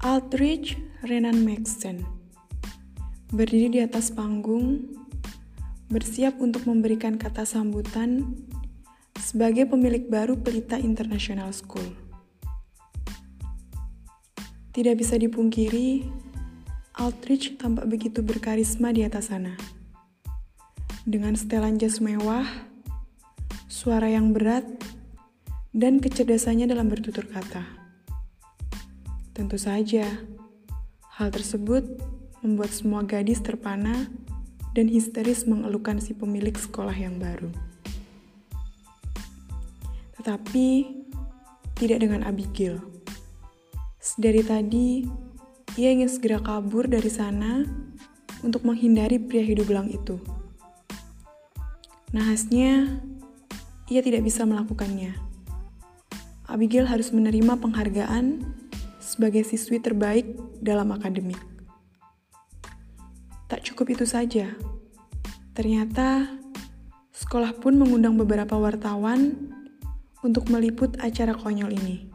Aldrich Renan Maxton berdiri di atas panggung, bersiap untuk memberikan kata sambutan sebagai pemilik baru Pelita International School. Tidak bisa dipungkiri, Aldrich tampak begitu berkarisma di atas sana. Dengan setelan jas mewah, suara yang berat, dan kecerdasannya dalam bertutur kata. Tentu saja, hal tersebut membuat semua gadis terpana dan histeris mengeluhkan si pemilik sekolah yang baru. Tetapi, tidak dengan Abigail. Sedari tadi, ia ingin segera kabur dari sana untuk menghindari pria hidup belang itu. Nahasnya, ia tidak bisa melakukannya. Abigail harus menerima penghargaan sebagai siswi terbaik dalam akademik. Tak cukup itu saja. Ternyata sekolah pun mengundang beberapa wartawan untuk meliput acara konyol ini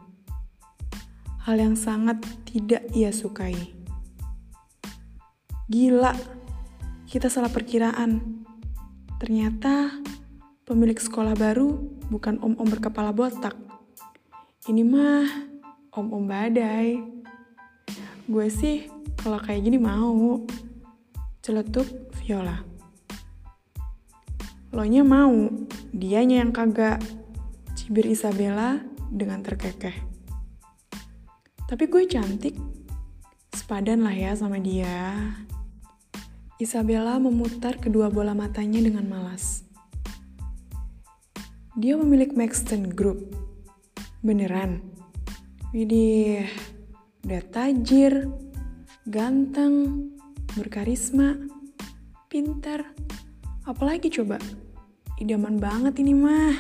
hal yang sangat tidak ia sukai. Gila, kita salah perkiraan. Ternyata pemilik sekolah baru bukan om-om berkepala botak. Ini mah om-om badai. Gue sih kalau kayak gini mau. Celetuk Viola. Lo nya mau, dianya yang kagak. Cibir Isabella dengan terkekeh. Tapi gue cantik, sepadan lah ya sama dia. Isabella memutar kedua bola matanya dengan malas. Dia pemilik Maxton Group. Beneran? Widih, udah tajir, ganteng, berkarisma, pintar. Apalagi coba? Idaman banget ini mah.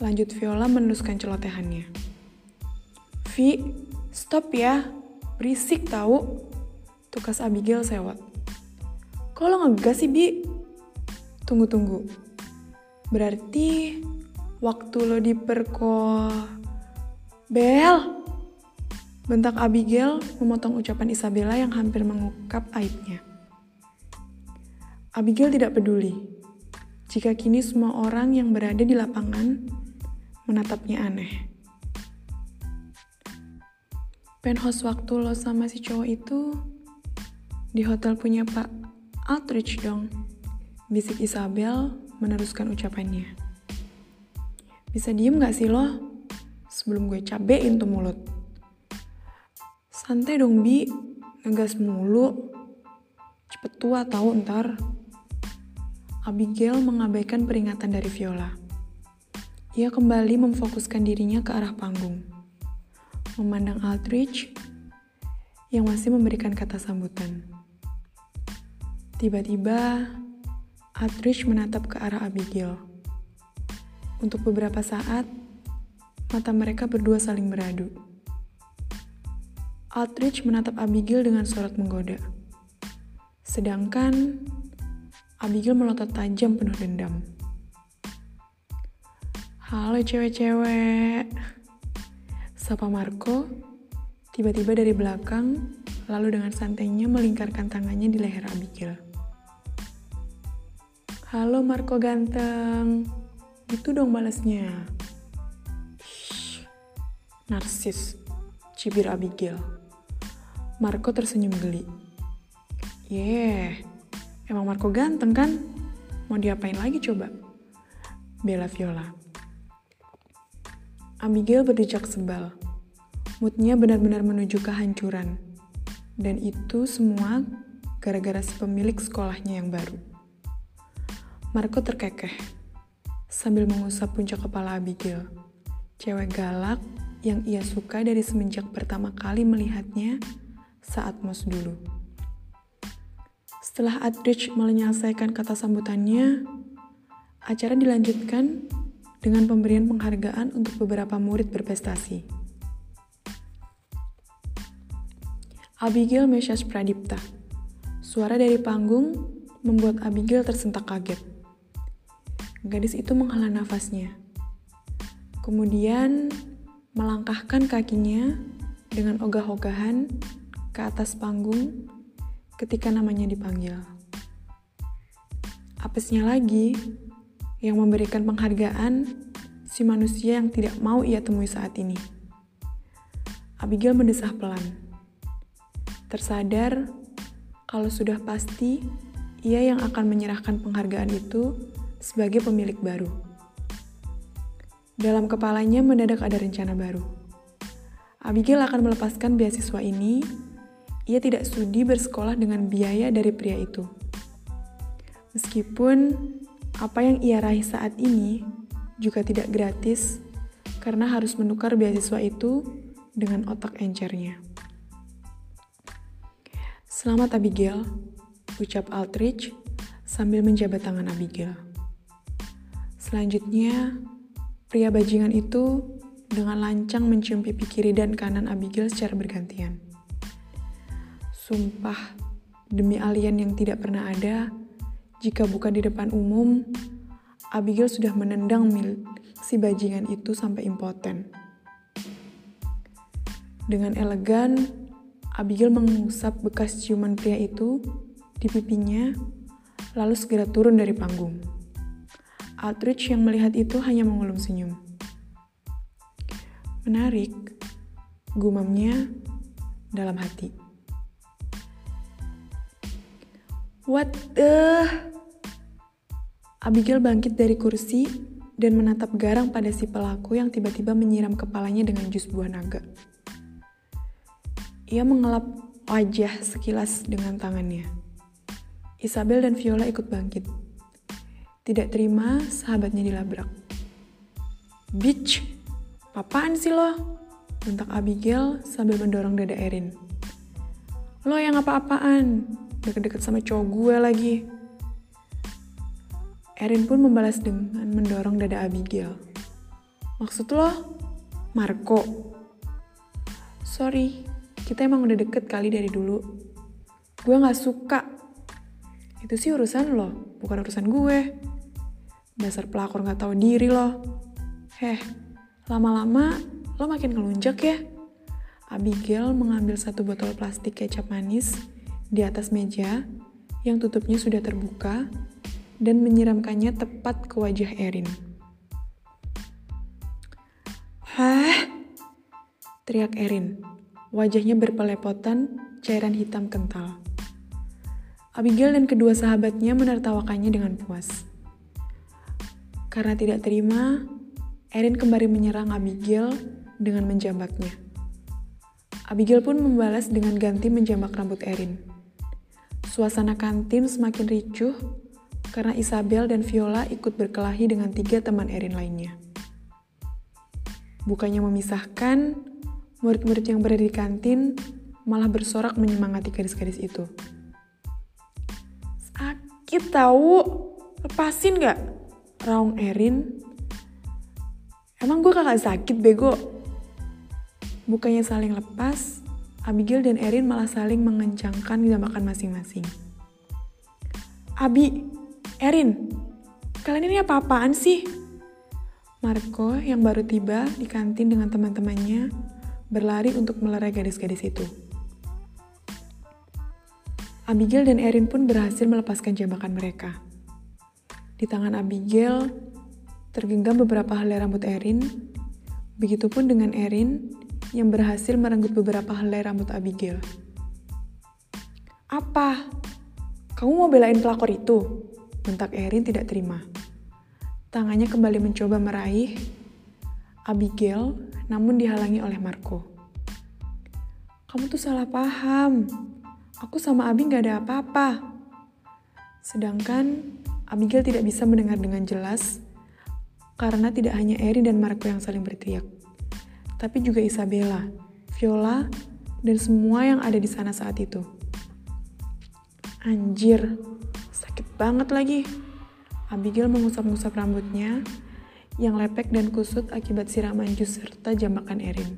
Lanjut Viola meneruskan celotehannya. Vi, Stop ya, berisik tahu. Tukas Abigail sewot. Lo ngegas sih, Bi? Tunggu-tunggu. Berarti waktu lo diperko... Bel! Bentak Abigail memotong ucapan Isabella yang hampir mengungkap aibnya. Abigail tidak peduli jika kini semua orang yang berada di lapangan menatapnya aneh penthouse waktu lo sama si cowok itu di hotel punya Pak Aldrich dong. Bisik Isabel meneruskan ucapannya. Bisa diem gak sih lo? Sebelum gue cabein tuh mulut. Santai dong, Bi. Ngegas mulu. Cepet tua tahu ntar. Abigail mengabaikan peringatan dari Viola. Ia kembali memfokuskan dirinya ke arah panggung memandang Aldrich yang masih memberikan kata sambutan. Tiba-tiba, Aldrich menatap ke arah Abigail. Untuk beberapa saat, mata mereka berdua saling beradu. Aldrich menatap Abigail dengan sorot menggoda. Sedangkan Abigail melotot tajam penuh dendam. Halo cewek-cewek. Sapa Marco tiba-tiba dari belakang, lalu dengan santainya melingkarkan tangannya di leher Abigail. Halo Marco ganteng, itu dong balasnya. Narsis, cibir Abigail. Marco tersenyum geli. Yeah, emang Marco ganteng kan? Mau diapain lagi coba? Bella Viola. Abigail berdecak sebal. Moodnya benar-benar menuju kehancuran. Dan itu semua gara-gara si pemilik sekolahnya yang baru. Marco terkekeh sambil mengusap puncak kepala Abigail. Cewek galak yang ia suka dari semenjak pertama kali melihatnya saat mos dulu. Setelah Adrich menyelesaikan kata sambutannya, acara dilanjutkan dengan pemberian penghargaan untuk beberapa murid berprestasi. Abigail Mesias Pradipta. Suara dari panggung membuat Abigail tersentak kaget. Gadis itu menghela nafasnya. Kemudian melangkahkan kakinya dengan ogah-ogahan ke atas panggung ketika namanya dipanggil. Apesnya lagi, yang memberikan penghargaan si manusia yang tidak mau ia temui saat ini. Abigail mendesah pelan. Tersadar kalau sudah pasti ia yang akan menyerahkan penghargaan itu sebagai pemilik baru. Dalam kepalanya mendadak ada rencana baru. Abigail akan melepaskan beasiswa ini. Ia tidak sudi bersekolah dengan biaya dari pria itu. Meskipun apa yang ia raih saat ini juga tidak gratis karena harus menukar beasiswa itu dengan otak encernya. Selamat Abigail, ucap Aldrich sambil menjabat tangan Abigail. Selanjutnya, pria bajingan itu dengan lancang mencium pipi kiri dan kanan Abigail secara bergantian. Sumpah, demi alien yang tidak pernah ada, jika bukan di depan umum, Abigail sudah menendang mil si bajingan itu sampai impoten. Dengan elegan, Abigail mengusap bekas ciuman pria itu di pipinya, lalu segera turun dari panggung. Aldrich yang melihat itu hanya mengulum senyum. Menarik, gumamnya dalam hati. What the... Abigail bangkit dari kursi dan menatap garang pada si pelaku yang tiba-tiba menyiram kepalanya dengan jus buah naga. Ia mengelap wajah sekilas dengan tangannya. Isabel dan Viola ikut bangkit. Tidak terima sahabatnya dilabrak. Bitch, apaan sih lo? Bentak Abigail sambil mendorong dada Erin. Lo yang apa-apaan? deket-deket sama cowok gue lagi. Erin pun membalas dengan mendorong dada Abigail. Maksud lo? Marco? Sorry, kita emang udah deket kali dari dulu. Gue gak suka. Itu sih urusan lo, bukan urusan gue. Dasar pelakor gak tahu diri lo. Heh, lama-lama lo makin ngelunjak ya. Abigail mengambil satu botol plastik kecap manis di atas meja yang tutupnya sudah terbuka dan menyiramkannya tepat ke wajah Erin. Hah? Teriak Erin. Wajahnya berpelepotan cairan hitam kental. Abigail dan kedua sahabatnya menertawakannya dengan puas. Karena tidak terima, Erin kembali menyerang Abigail dengan menjambaknya. Abigail pun membalas dengan ganti menjambak rambut Erin. Suasana kantin semakin ricuh karena Isabel dan Viola ikut berkelahi dengan tiga teman Erin lainnya. Bukannya memisahkan, murid-murid yang berada di kantin malah bersorak menyemangati gadis-gadis itu. Sakit tahu, lepasin gak? Raung Erin. Emang gue kakak sakit bego? Bukannya saling lepas, Abigail dan Erin malah saling mengencangkan makan masing-masing. Abi, Erin, kalian ini apa-apaan sih? Marco yang baru tiba di kantin dengan teman-temannya berlari untuk melerai gadis-gadis itu. Abigail dan Erin pun berhasil melepaskan jambakan mereka. Di tangan Abigail tergenggam beberapa helai rambut Erin, begitupun dengan Erin yang berhasil merenggut beberapa helai rambut Abigail. Apa? Kamu mau belain pelakor itu? Bentak Erin tidak terima. Tangannya kembali mencoba meraih Abigail, namun dihalangi oleh Marco. Kamu tuh salah paham. Aku sama Abi gak ada apa-apa. Sedangkan Abigail tidak bisa mendengar dengan jelas karena tidak hanya Erin dan Marco yang saling berteriak tapi juga Isabella, Viola, dan semua yang ada di sana saat itu. Anjir, sakit banget lagi. Abigail mengusap-ngusap rambutnya yang lepek dan kusut akibat siraman jus serta jambakan Erin.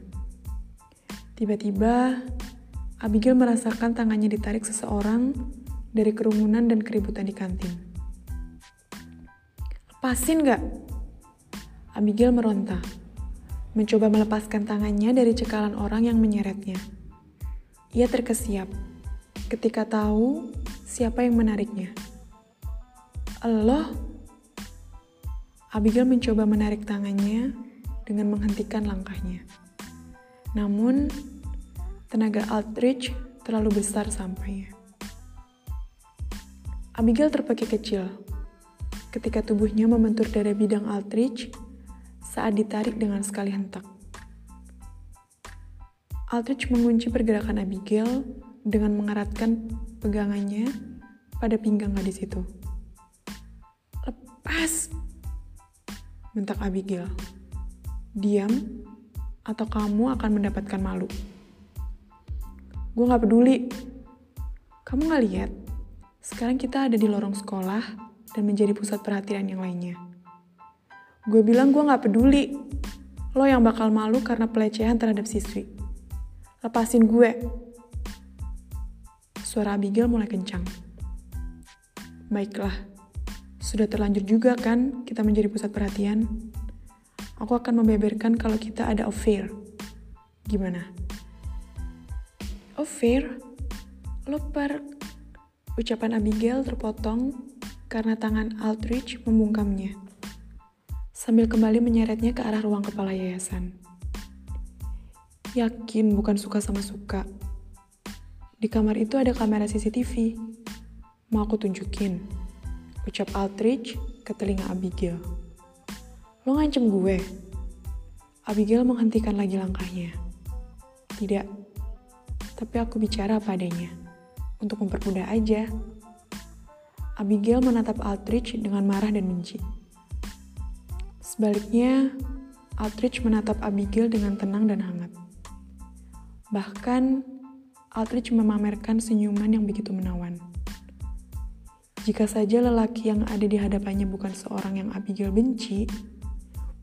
Tiba-tiba, Abigail merasakan tangannya ditarik seseorang dari kerumunan dan keributan di kantin. Lepasin gak? Abigail meronta. mencoba melepaskan tangannya dari cekalan orang yang menyeretnya. Ia terkesiap ketika tahu siapa yang menariknya. Allah, Abigail mencoba menarik tangannya dengan menghentikan langkahnya. Namun, tenaga Aldrich terlalu besar sampainya. Abigail terpakai kecil ketika tubuhnya membentur dada bidang Aldrich saat ditarik dengan sekali hentak. Aldrich mengunci pergerakan Abigail dengan mengeratkan pegangannya pada pinggang gadis itu. Lepas! Bentak Abigail. Diam, atau kamu akan mendapatkan malu. Gue gak peduli. Kamu gak lihat? Sekarang kita ada di lorong sekolah dan menjadi pusat perhatian yang lainnya. Gue bilang gue gak peduli. Lo yang bakal malu karena pelecehan terhadap siswi. Lepasin gue. Suara Abigail mulai kencang. Baiklah, sudah terlanjur juga kan kita menjadi pusat perhatian? Aku akan membeberkan kalau kita ada affair. Gimana? Affair? Loper. Ucapan Abigail terpotong karena tangan Aldrich membungkamnya. Sambil kembali menyeretnya ke arah ruang kepala yayasan. Yakin bukan suka sama suka. Di kamar itu ada kamera CCTV. Mau aku tunjukin ucap Aldrich ke telinga Abigail. Lo ngancem gue? Abigail menghentikan lagi langkahnya. Tidak, tapi aku bicara apa adanya. Untuk mempermudah aja. Abigail menatap Aldrich dengan marah dan benci. Sebaliknya, Aldrich menatap Abigail dengan tenang dan hangat. Bahkan, Aldrich memamerkan senyuman yang begitu menawan. Jika saja lelaki yang ada di hadapannya bukan seorang yang Abigail benci,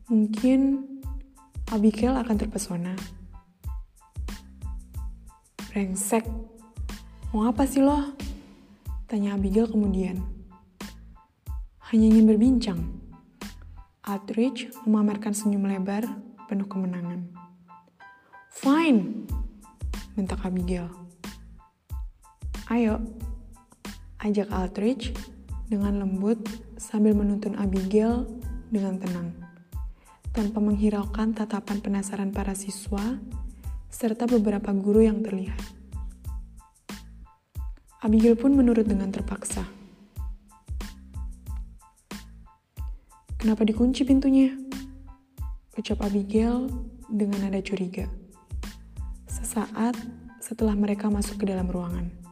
mungkin Abigail akan terpesona. Brengsek, mau apa sih lo? Tanya Abigail kemudian. Hanya ingin berbincang. Aldrich memamerkan senyum lebar penuh kemenangan. Fine, bentak Abigail. Ayo, ajak Aldrich dengan lembut sambil menuntun Abigail dengan tenang, tanpa menghiraukan tatapan penasaran para siswa serta beberapa guru yang terlihat. Abigail pun menurut dengan terpaksa. Kenapa dikunci pintunya? Ucap Abigail dengan nada curiga. Sesaat setelah mereka masuk ke dalam ruangan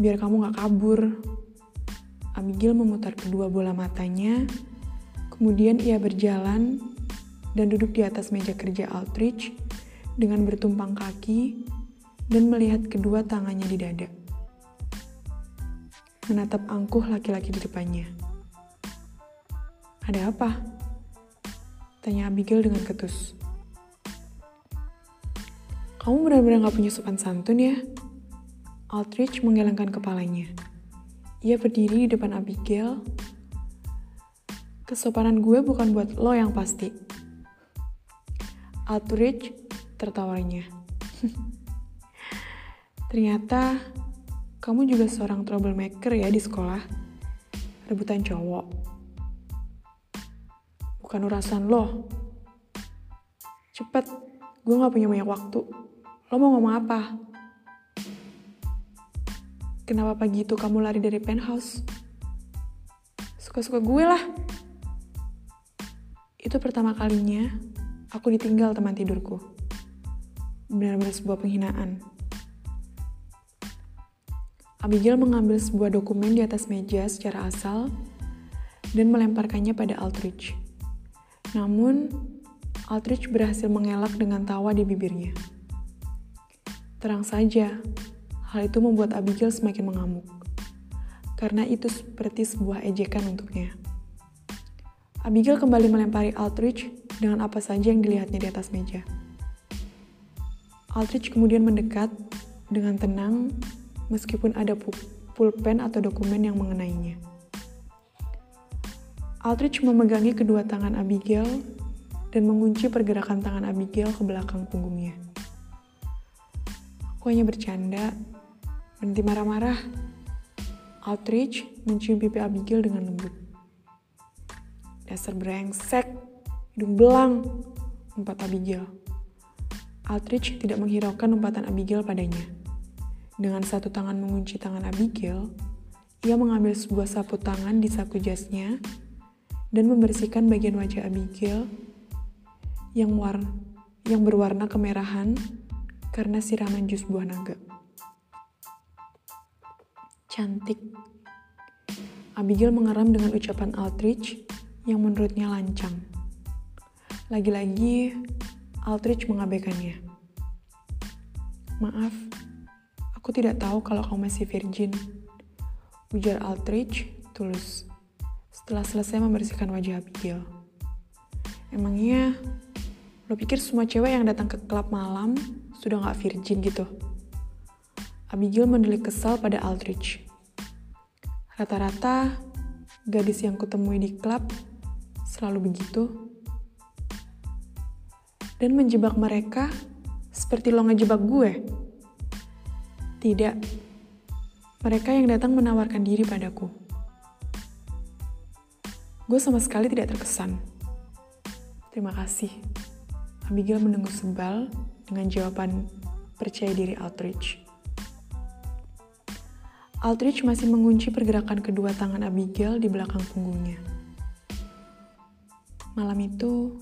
biar kamu gak kabur. Abigail memutar kedua bola matanya, kemudian ia berjalan dan duduk di atas meja kerja Aldrich dengan bertumpang kaki dan melihat kedua tangannya di dada. Menatap angkuh laki-laki di depannya. Ada apa? Tanya Abigail dengan ketus. Kamu benar-benar gak punya sopan santun ya? Aldrich menggelengkan kepalanya. Ia berdiri di depan Abigail. Kesopanan gue bukan buat lo yang pasti. Aldrich tertawanya. Ternyata kamu juga seorang troublemaker ya di sekolah. Rebutan cowok. Bukan urusan lo. Cepet, gue gak punya banyak waktu. Lo mau ngomong apa? Kenapa pagi itu kamu lari dari penthouse? Suka-suka gue lah. Itu pertama kalinya aku ditinggal teman tidurku. Benar-benar sebuah penghinaan. Abigail mengambil sebuah dokumen di atas meja secara asal dan melemparkannya pada Aldrich. Namun, Aldrich berhasil mengelak dengan tawa di bibirnya. Terang saja, Hal itu membuat Abigail semakin mengamuk, karena itu seperti sebuah ejekan untuknya. Abigail kembali melempari Aldrich dengan apa saja yang dilihatnya di atas meja. Aldrich kemudian mendekat dengan tenang meskipun ada pulpen atau dokumen yang mengenainya. Aldrich memegangi kedua tangan Abigail dan mengunci pergerakan tangan Abigail ke belakang punggungnya. Aku hanya bercanda, berhenti marah-marah. Outreach mencium pipi Abigail dengan lembut. Dasar brengsek, hidung belang, umpat Abigail. Outreach tidak menghiraukan umpatan Abigail padanya. Dengan satu tangan mengunci tangan Abigail, ia mengambil sebuah sapu tangan di saku jasnya dan membersihkan bagian wajah Abigail yang war yang berwarna kemerahan karena siraman jus buah naga. Cantik. Abigail mengeram dengan ucapan Aldrich yang menurutnya lancang. Lagi-lagi, Aldrich mengabaikannya. Maaf, aku tidak tahu kalau kamu masih virgin. Ujar Aldrich tulus setelah selesai membersihkan wajah Abigail. Emangnya lo pikir semua cewek yang datang ke klub malam sudah gak virgin gitu? Abigail mendelik kesal pada Aldrich. Rata-rata gadis yang kutemui di klub selalu begitu. Dan menjebak mereka seperti lo ngejebak gue. Tidak, mereka yang datang menawarkan diri padaku. Gue sama sekali tidak terkesan. Terima kasih. Abigail menunggu sebal dengan jawaban percaya diri Aldrich. Aldrich masih mengunci pergerakan kedua tangan Abigail di belakang punggungnya. Malam itu,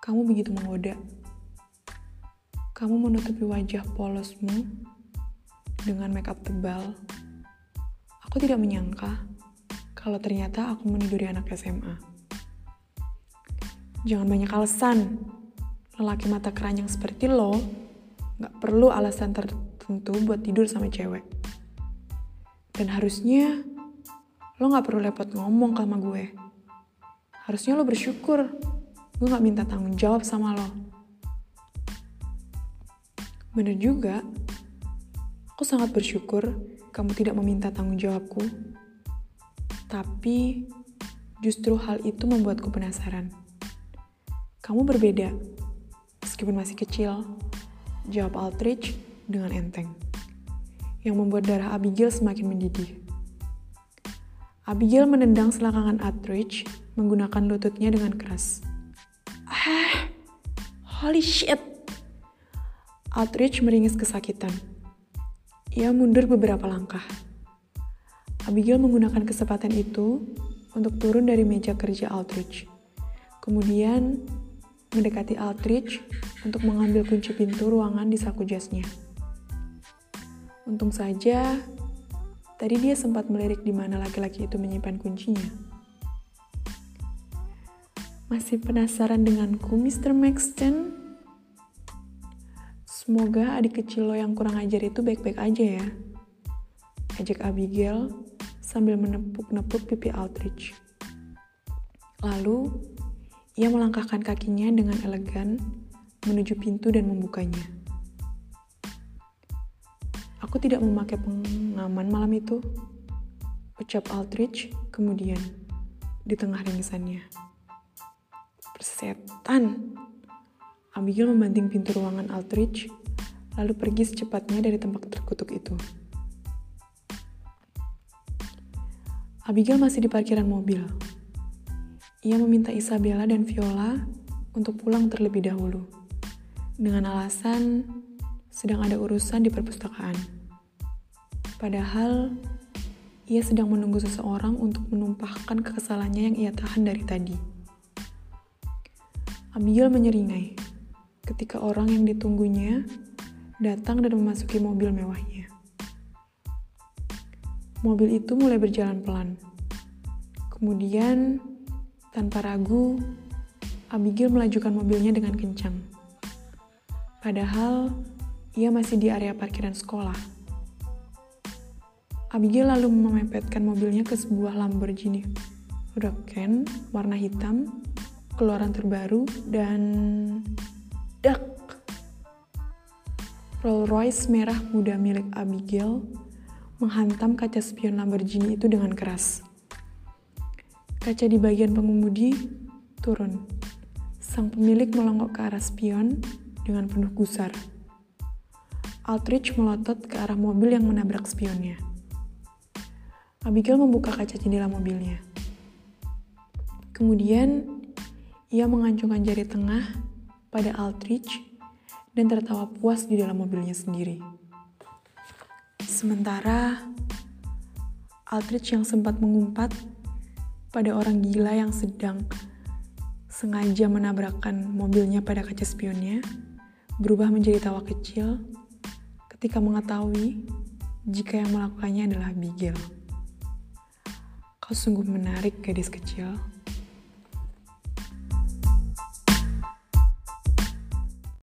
kamu begitu menggoda. Kamu menutupi wajah polosmu dengan make up tebal, aku tidak menyangka kalau ternyata aku meniduri anak SMA. Jangan banyak alasan. Lelaki mata keranjang seperti lo gak perlu alasan tertentu buat tidur sama cewek. Dan harusnya lo gak perlu repot ngomong sama gue. Harusnya lo bersyukur gue gak minta tanggung jawab sama lo. Bener juga, Aku sangat bersyukur kamu tidak meminta tanggung jawabku, tapi justru hal itu membuatku penasaran. Kamu berbeda, meskipun masih kecil, jawab Aldrich dengan enteng, yang membuat darah Abigail semakin mendidih. Abigail menendang selangkangan Aldrich menggunakan lututnya dengan keras. Ah, holy shit! Aldrich meringis kesakitan. Ia mundur beberapa langkah. Abigail menggunakan kesempatan itu untuk turun dari meja kerja Aldrich. Kemudian mendekati Aldrich untuk mengambil kunci pintu ruangan di saku jasnya. Untung saja, tadi dia sempat melirik di mana laki-laki itu menyimpan kuncinya. Masih penasaran denganku, Mr. Maxton? Semoga adik kecil lo yang kurang ajar itu baik-baik aja ya. Ajak Abigail sambil menepuk-nepuk pipi Aldrich. Lalu, ia melangkahkan kakinya dengan elegan menuju pintu dan membukanya. Aku tidak memakai pengaman malam itu, ucap Aldrich kemudian di tengah ringisannya. Persetan, Abigail membanting pintu ruangan Aldrich, lalu pergi secepatnya dari tempat terkutuk itu. Abigail masih di parkiran mobil. Ia meminta Isabella dan Viola untuk pulang terlebih dahulu, dengan alasan sedang ada urusan di perpustakaan. Padahal, ia sedang menunggu seseorang untuk menumpahkan kekesalannya yang ia tahan dari tadi. Abigail menyeringai ketika orang yang ditunggunya datang dan memasuki mobil mewahnya. Mobil itu mulai berjalan pelan. Kemudian, tanpa ragu, Abigail melajukan mobilnya dengan kencang. Padahal, ia masih di area parkiran sekolah. Abigail lalu memepetkan mobilnya ke sebuah Lamborghini Huracan warna hitam, keluaran terbaru, dan Dak! Rolls Royce merah muda milik Abigail menghantam kaca spion Lamborghini itu dengan keras. Kaca di bagian pengemudi turun Sang pemilik melongok ke arah spion dengan penuh gusar. Aldrich melotot ke arah mobil yang menabrak spionnya. Abigail membuka kaca jendela mobilnya. Kemudian, ia mengancungkan jari tengah pada Aldrich dan tertawa puas di dalam mobilnya sendiri. Sementara, Aldrich yang sempat mengumpat pada orang gila yang sedang sengaja menabrakkan mobilnya pada kaca spionnya, berubah menjadi tawa kecil ketika mengetahui jika yang melakukannya adalah Abigail. Kau sungguh menarik, gadis kecil.